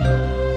Thank you.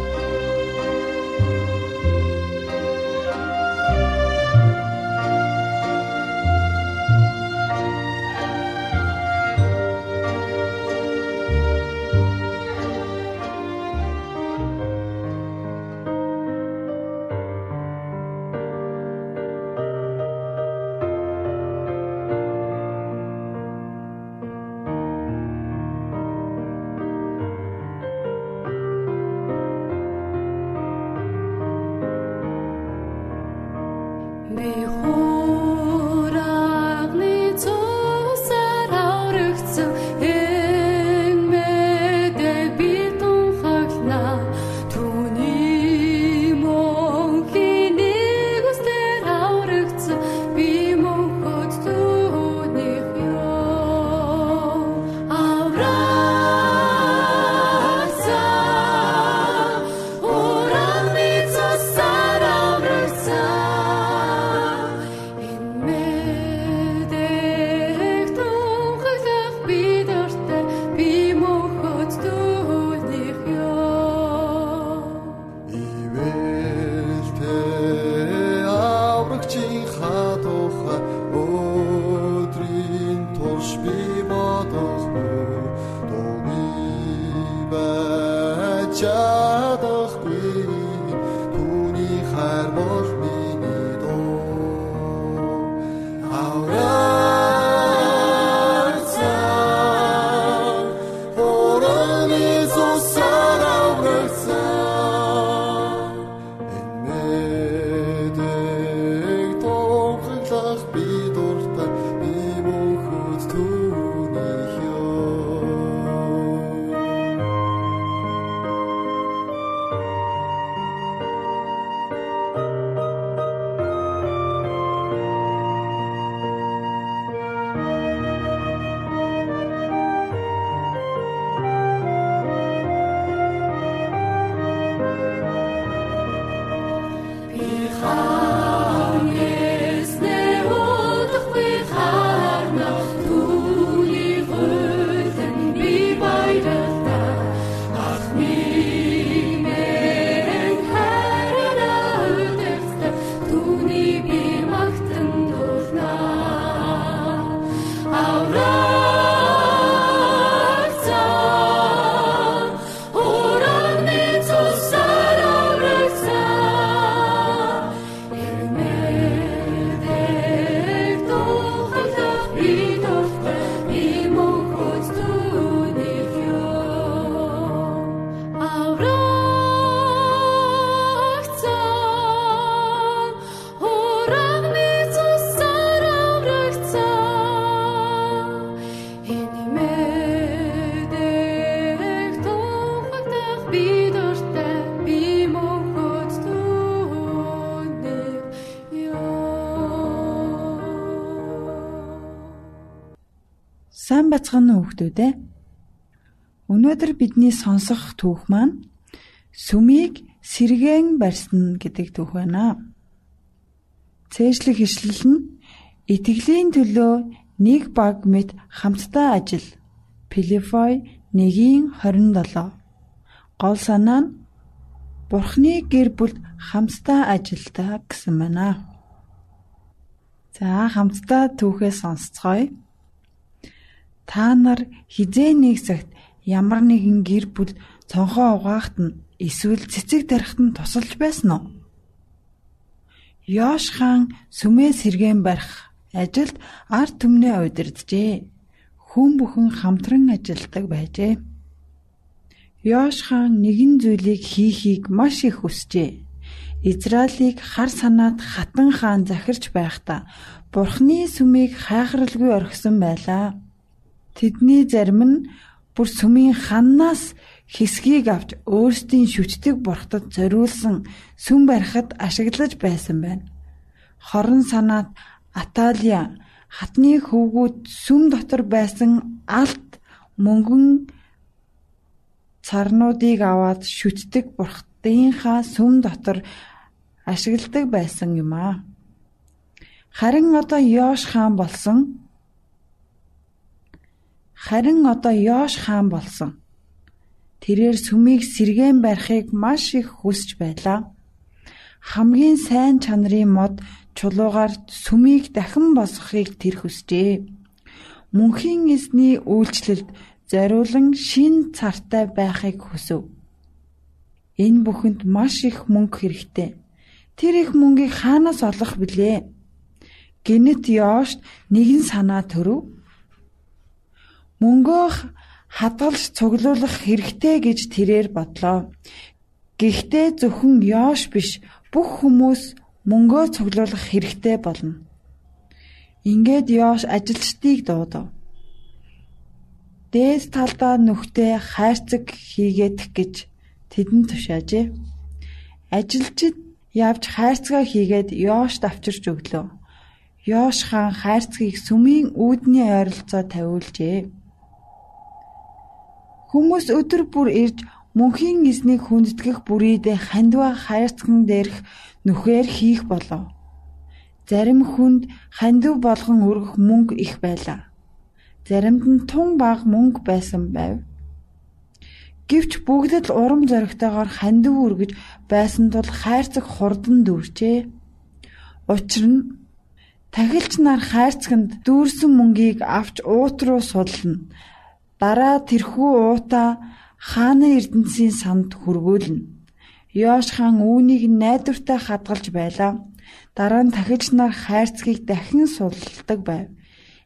아. Хүүхдүүд ээ. Өнөөдөр бидний сонсох түүх маань сүмийг сэргэн барьсан гэдэг түүх байна. Цээжлэх ишлэл нь итгэлийн төлөө нэг баг мэт хамтдаа ажил. Филиппой 1:27. Гол санаа нь Бурхны гэр бүлд хамтдаа ажилдаа гэсэн байна. За хамтдаа түүхээ сонсцгоё. Та нар хизээ нэг цагт ямар нэгэн гэр бүл цонхоо угаахт нь эсвэл цэцэг тарихт нь тусалж байсан уу? Йош хаан сүмээ сэргэн барих ажилд ард түмнээ удирджээ. Хүн бүхэн хамтран ажилладаг байжээ. Йош хаан нэгэн зүйлийг хийхийг маш их хүсжээ. Израилийг хар санаат хатан хаан захирч байхдаа Бурхны сүмийг хайхралгүй орхисон байлаа. Тэдний зарим нь бүр сүмийн ханнаас хэсгийг авч өөрсдийн шүтдэг бурхтад зориулсан сүм барихад ашиглаж байсан байна. Хорон санаат Аталия хатны хөвгүүд сүм дотор байсан алт мөнгөн царнуудыг аваад шүтдэг бурхтынхаа сүм дотор ашигладаг байсан юм аа. Харин одоо Йош хаан болсон Харин одоо Йош хаан болсон. Тэрээр сүмийг сэргээн барихыг маш их хүсэж байлаа. Хамгийн сайн чанарын мод чулуугаар сүмийг дахин босгохыг тэр хүсжээ. Мөнхийн эзний үйлчлэлд зориулан шин цартай байхыг хүсв. Энэ бүхэнд маш их мөнгө хэрэгтэй. Тэр их мөнгийг хаанаас олох билээ? Гинэт Йошт нэгэн санаа төрөв мөнгөө хадгалж цуглуулах хэрэгтэй гэж тэрээр бодлоо. Гэхдээ зөвхөн Йош биш бүх хүмүүс мөнгөө цуглуулах хэрэгтэй болно. Ингээд Йош ажилчдыг дуудав. Дээс талдаа нүхтээ хайрцаг хийгээд гэж тэдэнд тушаажээ. Ажилчид явж хайрцагаа хийгээд Йошд авчирч өглөө. Йош хаан хайрцгийг сүмийн үүдний ойролцоо тавиулжээ. Хүмүүс өдөр бүр ирж мөнхийн эзнийг хүндэтгэх бүрийдээ хандва хайрцаган дээрх нүхээр хийх болов. Зарим хүнд хандив болгон өргөх мөнгө их байлаа. Заримд нь тун баг мөнгө байсан байв. Гэвч бүгдд л урам зоригтойгоор хандив үргэж байсан тул хайрцаг хурдан дүүрчээ. Учир нь тахилч нар хайрцагт дүүрсэн мөнгийг авч уут руу судлана Дараа тэрхүү уута хааны эрдэнсийн санд хүргүүлнэ. Йош хаан үүнийг найдвартай хадгалж байлаа. Дараа нь тахилч нар хайрцгийг дахин судалдаг байв.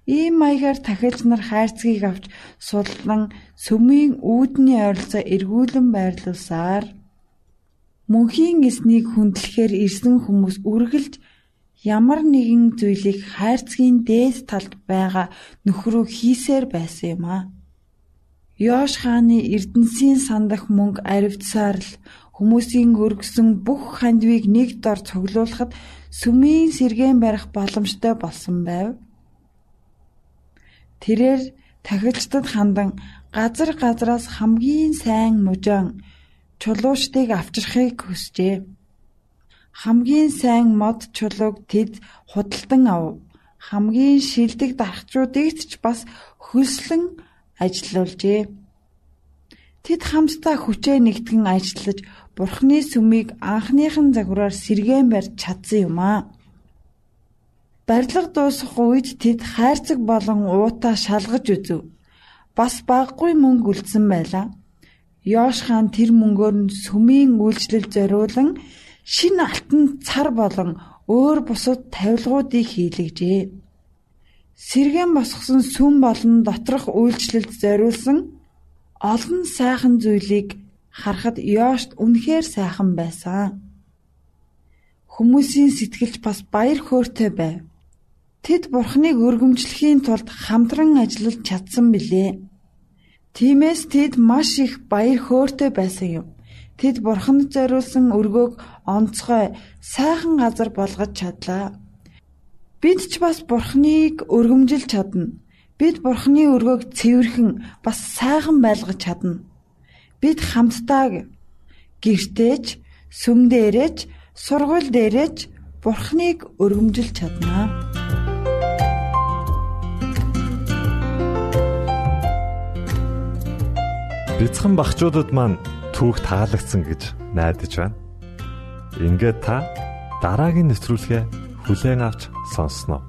Ийм маягаар тахилч нар хайрцгийг авч судлан сүмийн үүдний ойролцоо эргүүлэн байрлуулсаар мөнхийн эснийг хүндлэхээр ирсэн хүмүүс үргэлж ямар нэгэн зүйлийг хайрцгийн дээд талд байгаа нөхрөө хийсээр байсан юм а. Йош хааны эрдэнсийн сандах мөнгө аривдсаар л хүмүүсийн өргөсөн бүх хандвийг нэг дор цуглуулахад сүмийн сэргээн барих боломжтой болсон байв. Тэрээр тахилчдад хандан газар газраас хамгийн сайн мужаан чулуучдыг авчрахыг хүсжээ. Хамгийн сайн мод чулууг тэд худалдан ав. Хамгийн шилдэг дархчуудыг ч бас хөлслөн ажилуулжээ. Тэд хамтдаа хүчээ нэгтгэн ажиллаж Бурхны сүмийг анхныхан загвараар сэргээн барьж чадсан юм аа. Барилга дуусах үед тэд хайрцаг болон уутаа шалгаж үзв. Бас баггүй мөнгө үлдсэн байлаа. Йош хаан тэр мөнгөөр нь сүмийн үйлчлэл зориулан шинэ алтан цар болон өөр бусад тавилгуудыг хийлгэжээ сэргэн босгосон сүм болон доторх үйлчлэлд зориулсан олон сайхан зүйлийг харахад Йошт үнэхээр сайхан байсан. Хүмүүсийн сэтгэлч бас баяр хөөртэй байв. Тэд Бурхныг өргөмжлөхийн тулд хамтран ажиллаж чадсан билээ. Тиймээс тэд маш их баяр хөөртэй байсан юм. Тэд Бурханд зориулсан өргөөг онцгой сайхан газар болгож чадлаа. Бид ч бас Бурхныг өргөмжилж чадна. Бид Бурхны өргөөг цэвэрхэн бас сайхан байлгаж чадна. Бид хамтдаа гэртээч, сүм дээрээч, сургууль дээрээч Бурхныг өргөмжилж чаднаа. Бяцхан багчуудад маань түүх таалагдсан гэж найдаж байна. Ингээд та дараагийн нэвтрүүлгээ хүлээн авч сонсноо.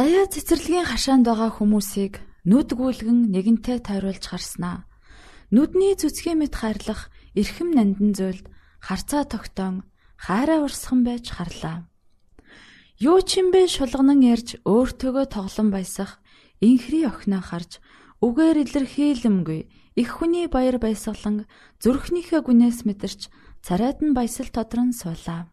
Заяа цэцэрлэгийн хашаанд байгаа хүмүүсийг нүд гүйлгэн нэгэнтээ тойруулж харснаа. Нүдний зүцгийн мэт хайрлах эрхэм нандин зүйлд харцаа тогтоон хайраа урсхан байж харлаа. Юу ч юм бэ шулганан ярьж өөртөөгөө тоглон баясах инхри охиноо харж үгээр илэрхийлэмгүй их хүний баяр баясгалан зүрхнийхээ гүнээс мэдэрч царайд нь баясал тодрон суулаа.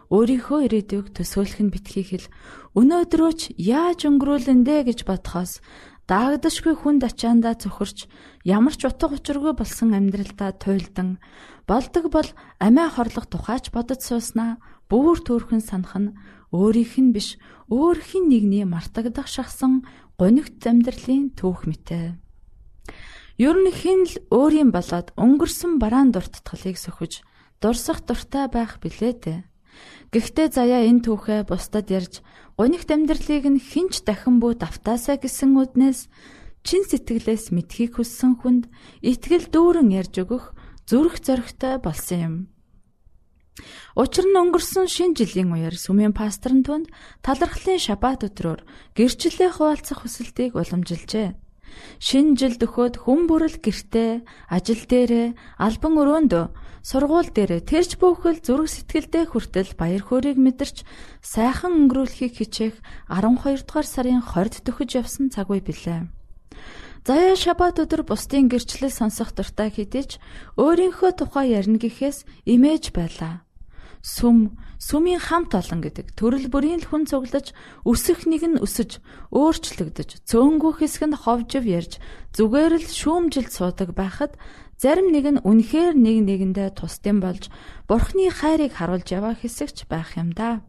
өөрийнхөө ирээдүйг төсөөлөх нь битгий хэл өнөөдрөө ч яаж өнгөрүүлэн дээ гэж бодхоос даагдашгүй хүнд ачаандаа цөхөрч ямар ч утга учиргүй болсон амьдралдаа туйлдан болдог бол амиа хорлох тухайч бодож сууснаа бүр төөрхөн санах нь өөрийнх нь биш өөрхийн нэгний мартагдах шахсан гонигт амьдралын түүх мэтэ. Ер нь хэн л өөрийн болоод өнгөрсөн бараан дуртатгалыг сөхөж дурсах дуртай байх билээ дээ. Гэхдээ заяа энэ түүхээ бусдад ярьж гонигт амьдралыг нь хинч дахин бүү давтаасаа гэсэн үднээс чин сэтгэлээс мэдхийг хүссэн хүнд итгэл дүүрэн ярьж өгөх зүрх зоригтой болсон юм. Учир нь өнгөрсөн шинэ жилийн үеэр сүмийн пастор түнд талархлын шабат өдрөөр гэрчлэлээ хуваалцах хүсэлтийг уламжилжээ. Шинэ жил дөхөөд хүн бүрэл гэртээ, ажил дээрээ, албан өрөөндөө, сургууль дээрээ тэрч бүхэл зүрх сэтгэлдээ хүртэл баяр хөөргийг мэдэрч сайхан өнгөрүүлэхийг хичээх 12 дугаар сарын 20-д төхөж явсан цаг үе билээ. Заяа шабат өдөр бусдын гэрчлэл сонсох дуртай хэдиж өөрийнхөө тухай ярина гэхээс имэж байлаа сүм, сүмийн хамт олон гэдэг төрөл бүрийн л хүн цуглаж, өсөх нэг нь өсөж, өөрчлөгдөж, цөөнгүү хэсэг нь ховжив ярьж, зүгээр л шүүмжилд суудаг байхад зарим нэг нь үнэхээр нэг нэгэндээ тусдим болж, бурхны хайрыг харуулж яваа хэсэгч байх юм да.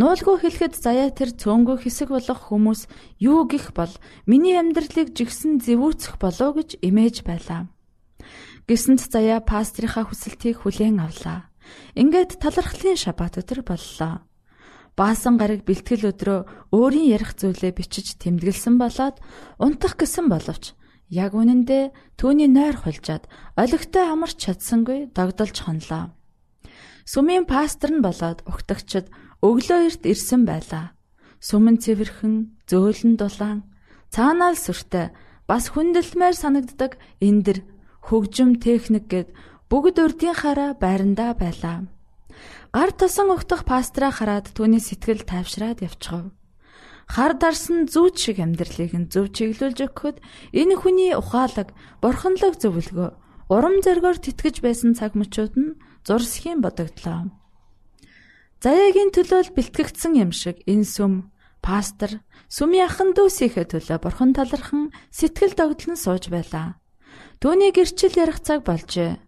Нуулгүй хэлэхэд заяа тэр цөөнгөө хэсэг болох хүмүүс юу гих бол миний амьдралыг жигсэн зэвүүцэх болоо гэж имэж байлаа. Гисэнд заяа пастрийнхаа хүсэлтийг хүлээн авлаа. Ингээд талархлын шабат өдөр боллоо. Баасан гараг бэлтгэл өдрөө өөрийн ярих зүйлээ бичиж тэмдэглэсэн болоод унтах гэсэн боловч яг үнэндээ түүний нойр хулжаад олигтой амарч чадсангүй догдолж хонлоо. Сүмийн пастор нь болоод угтагчд өглөө эрт ирсэн байлаа. Сүмэн цэвэрхэн, зөөлөн дулаан, цаанаал сүртэй бас хүндэлмээр санагддаг эндэр хөгжим техник гэд Бүгд урдийнхаараа байрандаа байлаа. Гар тосон өгтөх пастраа хараад түүний сэтгэл тайвшраад явчихав. Хар дарсан зүүч шиг амьдралыг нь зөв чиглүүлж өгөхөд энэ хүний ухаалаг, бурханлаг зөвлөгөө, урам зоригоор тэтгэж байсан цаг мөчүүд нь зурсхийн бодогдлоо. Заяагийн төлөөл бэлтгэгдсэн юм шиг энэ сүм пастор сүмийн ахан дүүсийнхээ төлөө бурхан талархан сэтгэл догдлон сууж байлаа. Түүний гэрчил ярих цаг болжээ.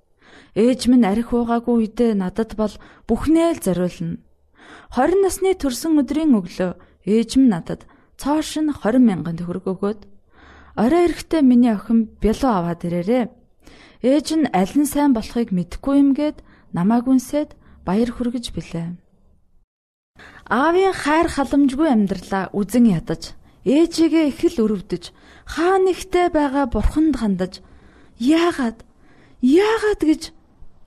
Ээж минь арх уугаагүй үедээ надад бол бүхнээ л зориулна. 20 насны төрсөн өдрийн өглөө ээж минь надад цоош нь 20 мянган төгрөг өгөөд орой эрэхтээ миний охин бялуу аваад ирээрээ. Ээж нь аль нь сайн болохыг мэдэхгүй юм гээд намааг үнсээд баяр хүргэж билээ. Аавын хайр халамжгүй амьдралаа үзен ядаж ээжигээ их л өрөвдөж хаа нэгтээ байгаа бурханд хандаж Яагаад? Яагаад гэж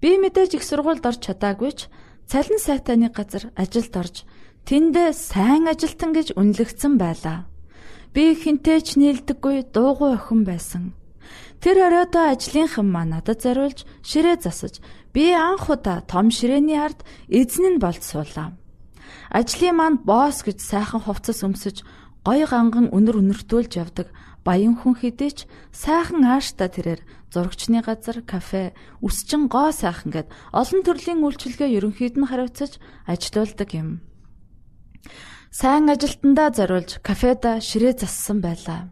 Би мэдээж их сургуульд орж чадаагүй ч цалин сайтаны газар ажилд орж тэндээ сайн ажилтан гэж үнэлэгдсэн байлаа. Би хинтээ ч нийлдэггүй дуугүй охин байсан. Тэр оройдоо ажлынхан маа надад зориулж ширээ засаж би анх удаа том ширээний ард эзэн нь болд суулаа. Ажлын манд босс гэж сайхан хувцас өмсөж гой ганган өнөр өнөртүүлж явдаг баян хүн хэдийч сайхан аашта тэрээр зурагчны газар, кафе, үсчин гоо сайхан гэд олон төрлийн үйлчилгээ ерөнхийд нь хариуцаж ажилуулдаг юм. Сайн ажилтандаа зориулж кафеда ширээ зассан байлаа.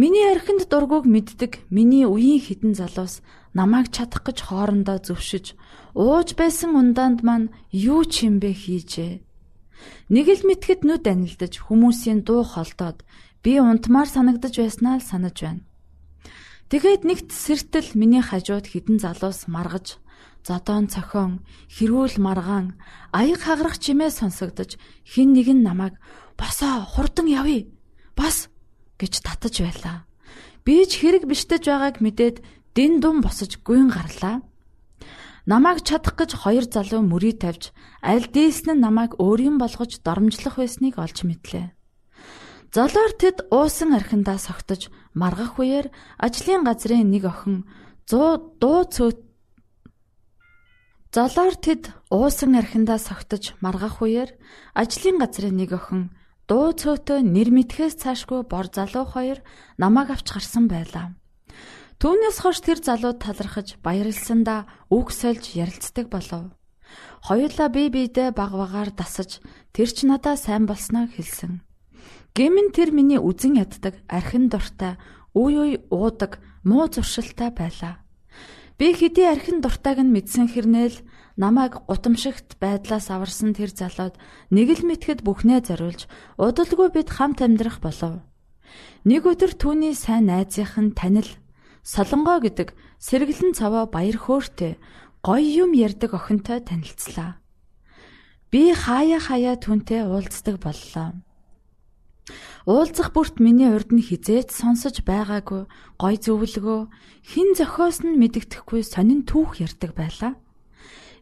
Миний архинд дургуг мэддэг миний үеийн хідэн залуус намайг чадах гэж хоорондоо зөвшөж ууж байсан ундаанд маань юу ч юм бэ хийжээ. Нэг л мэтгэд нүд анилдаж хүмүүсийн дуу холдоод би унтмаар санагдаж байснаа л санаж байна. Тэгээд нэгт сэртэл миний хажууд хідэн залуус маргаж зодоон цохон хэрүүл маргаан аяг хагарах чимээ сонсогдож хин нэг нь намайг босоо хурдан явъя бас гэж татаж байлаа. Би ч хэрэг биштэж байгааг мэдээд дин дум босож гүйн гарлаа. Намайг чадах гэж хоёр залуу мөрий тавьж аль дээсэн нь намайг өөрийн болгож доромжлох байсныг олж мэдлээ. Золоор тэд уусан архиндаа согтож маргах үеэр ажлын газрын нэг охин 100 дуу цөөт Золоор тэд уусан архиндаа согтож маргах үеэр ажлын газрын нэг охин дуу цөөтөө нэр мэдхээс цаашгүй бор залуу хоёр намайг авч гарсан байлаа. Түүнээс хойш тэр залуу талархаж баярлсандаа үг сольж ярилцдаг болов. Хоёулаа бие биедээ баг багаар дасаж тэр ч надаа сайн болсноо хэлсэн. Гэмэн тэр миний үзен яддаг архин дуртай үе үе уудаг муу зуршилтай байлаа. Би хэдий архин дуртайг нь мэдсэн хэрнээл намайг гутамшигт байдлаас аварсан тэр залууд нэг л мэтгэд бүхнээ зориулж удалгүй бид хамт амьдрах болов. Нэг өдөр түүний сайн найзынх нь танил Солонгоо гэдэг сэргэлэн цаваа баяр хөөртэй гоё юм ярддаг охинтой танилцлаа. Би хаяа хаяа түнтэй уулздаг боллоо. Уулзах бүрт миний урд нь хизээч сонсож байгаагүй гой зөвлөгөө хин зохиос нь мэддэхгүй сонин түүх ярддаг байлаа.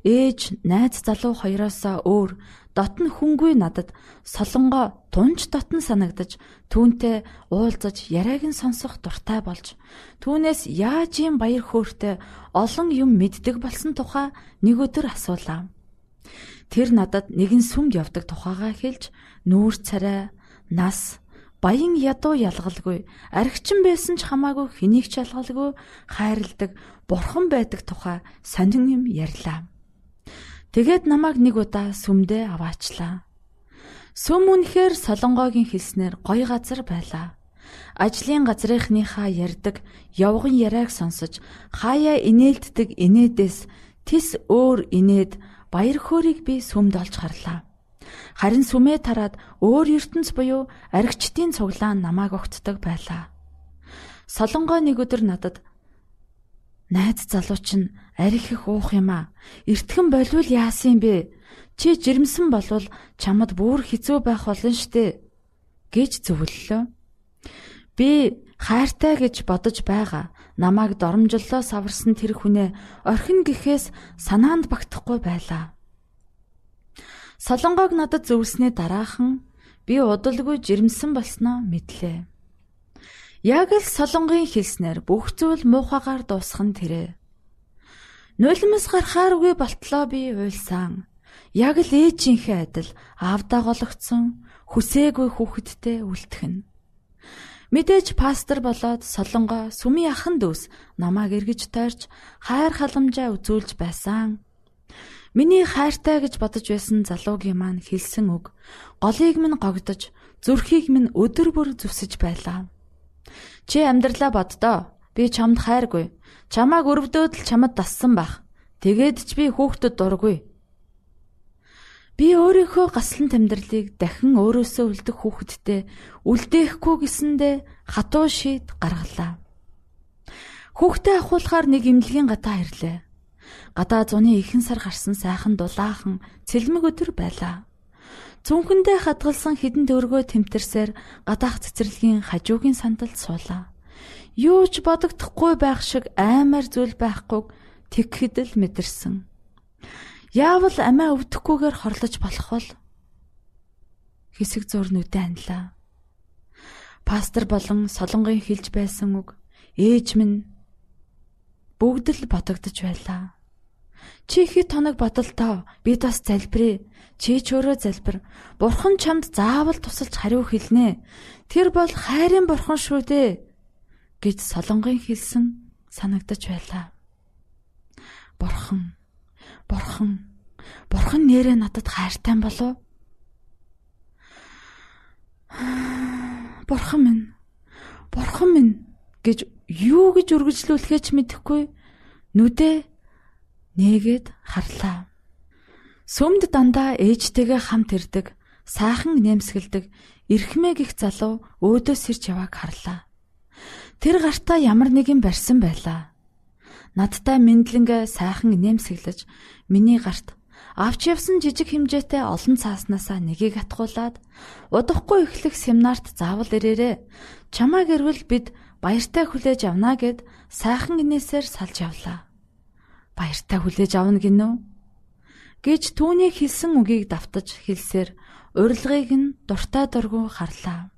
Ээж найз залуу хоёроос өөр дотн хүнгүй надад солонгоо тунч дотн санагдаж түүнтэй уулзаж яриаг нь сонсох дуртай болж түүнээс яаж юм баяр хөөртэй олон юм мэддэг болсон тухай нэг өдөр асуулаа. Тэр надад нэгэн сүмд явдаг тухайгаа хэлж нүүр царай, нас, баян ядуу ялгалгүй архичин байсан ч хамаагүй хэнийг ч ялгалгүй хайрладаг бурхан байдаг тухай сонин юм ярьлаа. Тэгээд намайг нэг удаа сүмдээ аваачлаа. Сүм үнэхээр солонгогийн хэлснээр гоё газар байлаа. Ажлын газрынхныхаа ярддаг явган яриаг сонсож хаяа инээлддэг инээдээс тис өөр инээд баяр хөөргийг би сүмд олж харлаа. Харин сүмээ тараад өөр ертөнц буюу аригчдын цуглаан намайг огтдог байлаа. Солонгоо нэг өдөр надад Найз залуу чинь арих их уух юм аа. Эртхэн болвол яасан бэ? Чи жирэмсэн болвол чамд бүр хэцүү байх болно штэ гэж зөвлөлөө. Би хайртай гэж бодож байгаа. Намайг доромжллоо саварсан тэр хүнээ орхин гэхээс санаанд багтахгүй байлаа. Солонгог надад зөвлснээ дараахан би удалгүй жирэмсэн болсноо мэдлээ. Яг л солонгийн хэлснээр бүх зүйл муухагаар дуусхан тэрэ. Нулимс гарахаар үгүй болтлоо би уйлсан. Яг л ээжийнхээ адил аавдаа гологцсон хүсээгүй хүүхэдтэй үлтгэн. Мэдээж пастор болоод солонгоо сүмийн ахан дүүс намааг эргэж тойрч хайр халамжаа үзүүлж байсан. Миний хайртай гэж бодож байсан залуугийн маань хэлсэн үг голыг минь гогдож зүрхийг минь өдөр бүр зүсэж байлаа. Чи амьдралаа боддоо. Би чамд хайргүй. Чамааг өрөвдөөд л чамд дассан байх. Тэгээд ч би хүүхдэд дургүй. Би өөрийнхөө гаслан тэмдэрлийг дахин өөрөөсөө үлдэх хүүхэдтэй үлдээхгүй гэсэндээ хатуу шийд гаргалаа. Хүүхдээ ахуулахаар нэг имлэгийн гадаа ирлээ. Гадаа зуны ихэн сар гарсан сайхан дулаахан цэлмэг өдөр байлаа. Зүнхэндээ хадгалсан хідэн дөргөө тэмтэрсээр гадаах цэцэрлэгийн хажуугийн сандалд суулаа. Юу ч бодогдохгүй байх шиг аймаар зүйл байхгүйг тэгхэд л мэдэрсэн. Яавал амиа өвдөхгүйгээр хорлож болох бол хэсэг зурнуудаа анлаа. Пастор болон солонгын хэлж байсан үг ээж минь бүгд л бодогдож байлаа. Чи хэд тоног бодолтой бид бас залбирая. Чи ч өөрөө залбир. Бурхан чамд заавал тусалж хариу хэлнэ. Тэр бол хайрын бурхан шүү дээ гэж солонгын хэлсэн санагдаж байлаа. Бурхан. Бурхан. Бурхан нэрээ надад хайртай болов? Бурхан минь. Бурхан минь гэж юу гэж үргэлжлүүлэхээ ч мэдэхгүй нүдээ нээгээд харлаа. Сүмд дандаа ээжтэйгээ хамт ирдэг, сайхан нэмсгэлдэг, эрхмээ гих залуу өөдөөс ирж явааг харлаа. Тэр гартаа ямар нэгэн барьсан байлаа. Надтай мэдлэнгээ сайхан нэмсгэлж миний гарт авч явсан жижиг хэмжээтэй олон цааснасаа нэгийг атгуулад удахгүй эхлэх семинарт заавал ирээрээ. Чамааг ирвэл бид баяртай хүлээж авна гэд сайхан инээсээр салж явлаа баяртай хүлээж авна гинөө гэж түүний хэлсэн үгийг давтаж хэлсээр урилгыг нь дуртай дургу харлаа.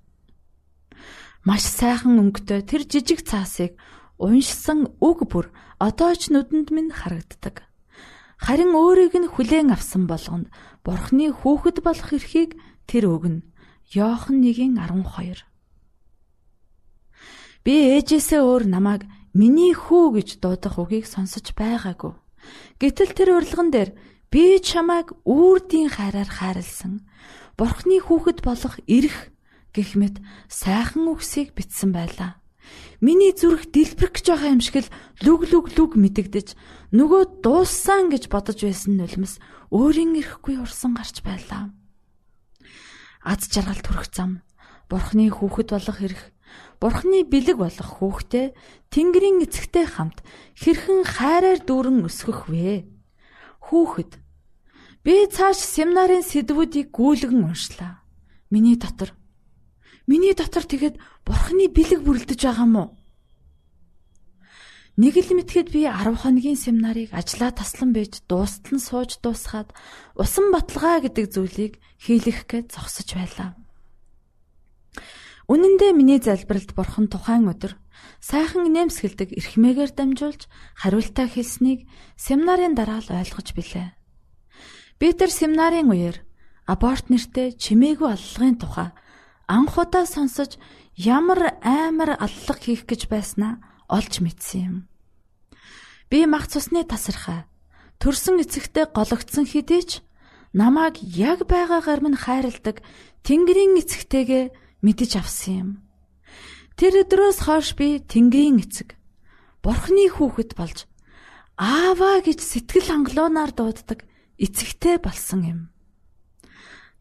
Маш сайхан өнгөтэй тэр жижиг цаасыг уншсан үг бүр одоо ч нүдэнд минь харагддаг. Харин өөрийг нь хүлээн авсан болгонд Бурхны хүүхэд болох эрхийг тэр өгнө. Йохан 1:12 Би ээжээсээ өөр намайг миний хүү гэж дуудах үгийг сонсож байгаагүй. Гэтэл тэр урилган дээр би чамайг үрдийн хайраар хайрлсан. Бурхны хүүхэд болох эрх гэх мэт сайхан үгсийг бичсэн байлаа. Миний зүрх дэлбэрэх гэж байгаа юм шиг л лүг лүг лүг мэдэгдэж нөгөө дууссан гэж бодож байсан нулимс өөрийн эрэхгүй урсан гарч байлаа. Аз жаргал төрөх зам Бурхны хүүхэд болох эрх Бурхны бэлэг болох хүүхдээ Тэнгэрийн эцэгтэй хамт хэрхэн хайраар дүүрэн өсгөх вэ? Хүүхэд би цааш семинарын сэдвүүдийг гүйлгэн уншлаа. Миний дотор Миний дотор тэгэд Бурхны бэлэг бүрлдэж байгаа мó? Нэг л мэтгэд би 10 хоногийн семинарыг ажлаа таслан байж дуустал нь сууж дуусгаад усан баталгаа гэдэг зүйлийг хийлгэх гэж зогсож байлаа. Үнэн дээр миний залбиралд бурхан тухайн өдөр сайхан нэмсгэлдэг эрхмээгээр дамжуулж хариултаа хэлснийг семинарын дараа л ойлгож билээ. Би тэр семинарын үеэр аборт нэртэй чимээгүй аллагын тухай анх удаа сонсож ямар аймар аллах хийх гэж байснаа олж мэдсэн юм. Би мах цусны тасархаа төрсөн эцэгтэй гологдсон хэдий ч намайг яг байгаагаар минь хайрладаг Тэнгэрийн эцэгтэйгээ мэдэж авсан юм. Тэр өдрөөс хойш би Тэнгэрийн эцэг Бурхны хүүхэд болж ааваа гэж сэтгэл хангалуунаар дууддаг эцэгтэй болсон юм.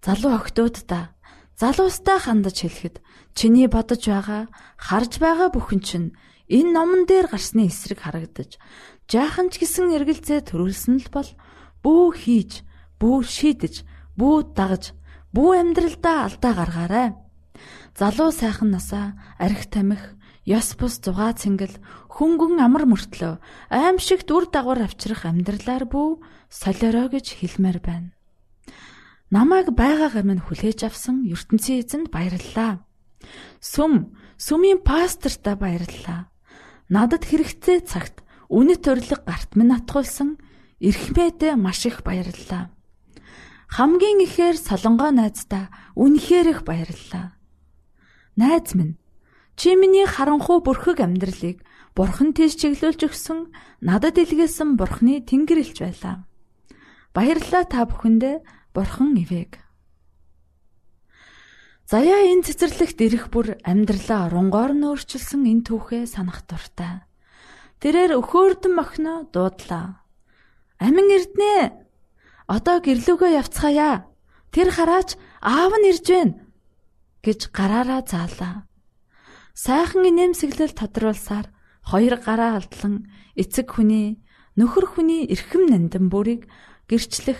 Залуу охтуудаа залуустай хандаж хэлэхэд чиний бодож байгаа харж байгаа бүхэн чинь энэ номон дээр гарсны эсрэг харагдаж жаахан ч гэсэн эргэлзээ төрүүлсэн л бол бүү хийж, бүү шийдэж, бүү дагаж, бүү амьдралдаа алдаа гаргаарай. Залуу сайхан насаа арх тамхи ёс бус зугаа цэнгэл хөнгөн амар мөртлөө аимшигт үр дагавар авчрах амьдралаар бүү солиорой гэж хэлмээр байна. Намайг байгаагаар минь хүлээж авсан ертөнцийн эзэнд баярлалаа. Сүм, сүмийн пасторта баярлалаа. Надад хэрэгтэй цагт үнэт урилга гарт минь атгуулсан эрхмээдээ маш их баярлалаа. Хамгийн ихээр солонгоо найздаа үнэхээр их баярлалаа. Найз минь чи миний харанхуй бүрхэг амьдралыг бурхан тийш чиглүүлж өгсөн надад илгээсэн бурхны тэнгэрэлж байлаа. Баярлалаа та бүхэндээ бурхан ивэг. Заяа энэ цэцэрлэгт ирэх бүр амьдралаа оронгоор нь өөрчилсөн энэ түүхээ санах дуртай. Тэрээр өхөөрдөн мохно дуудлаа. Амин эрднэ. Одоо гэрлүүгөө явцгаая. Тэр хараач аав нь ирж байна гэж гараараа заалаа. Сайхан инээмсэглэл тодруулсаар хоёр гараа алдлан эцэг хүний нөхөр хүний эрхэм нандин бүрийг гэрчлэх